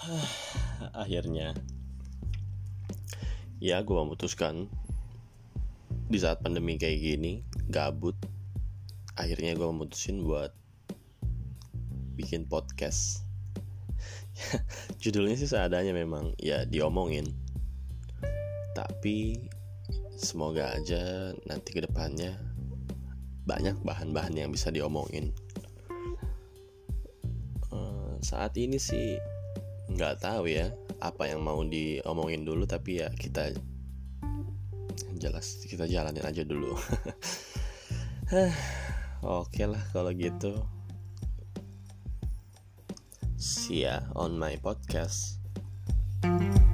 akhirnya ya gue memutuskan di saat pandemi kayak gini gabut akhirnya gue memutusin buat bikin podcast. Judulnya sih seadanya memang ya diomongin. Tapi semoga aja nanti ke depannya banyak bahan-bahan yang bisa diomongin. Uh, saat ini sih nggak tahu ya apa yang mau diomongin dulu tapi ya kita jelas kita jalanin aja dulu. Oke lah kalau gitu. See ya on my podcast. thank you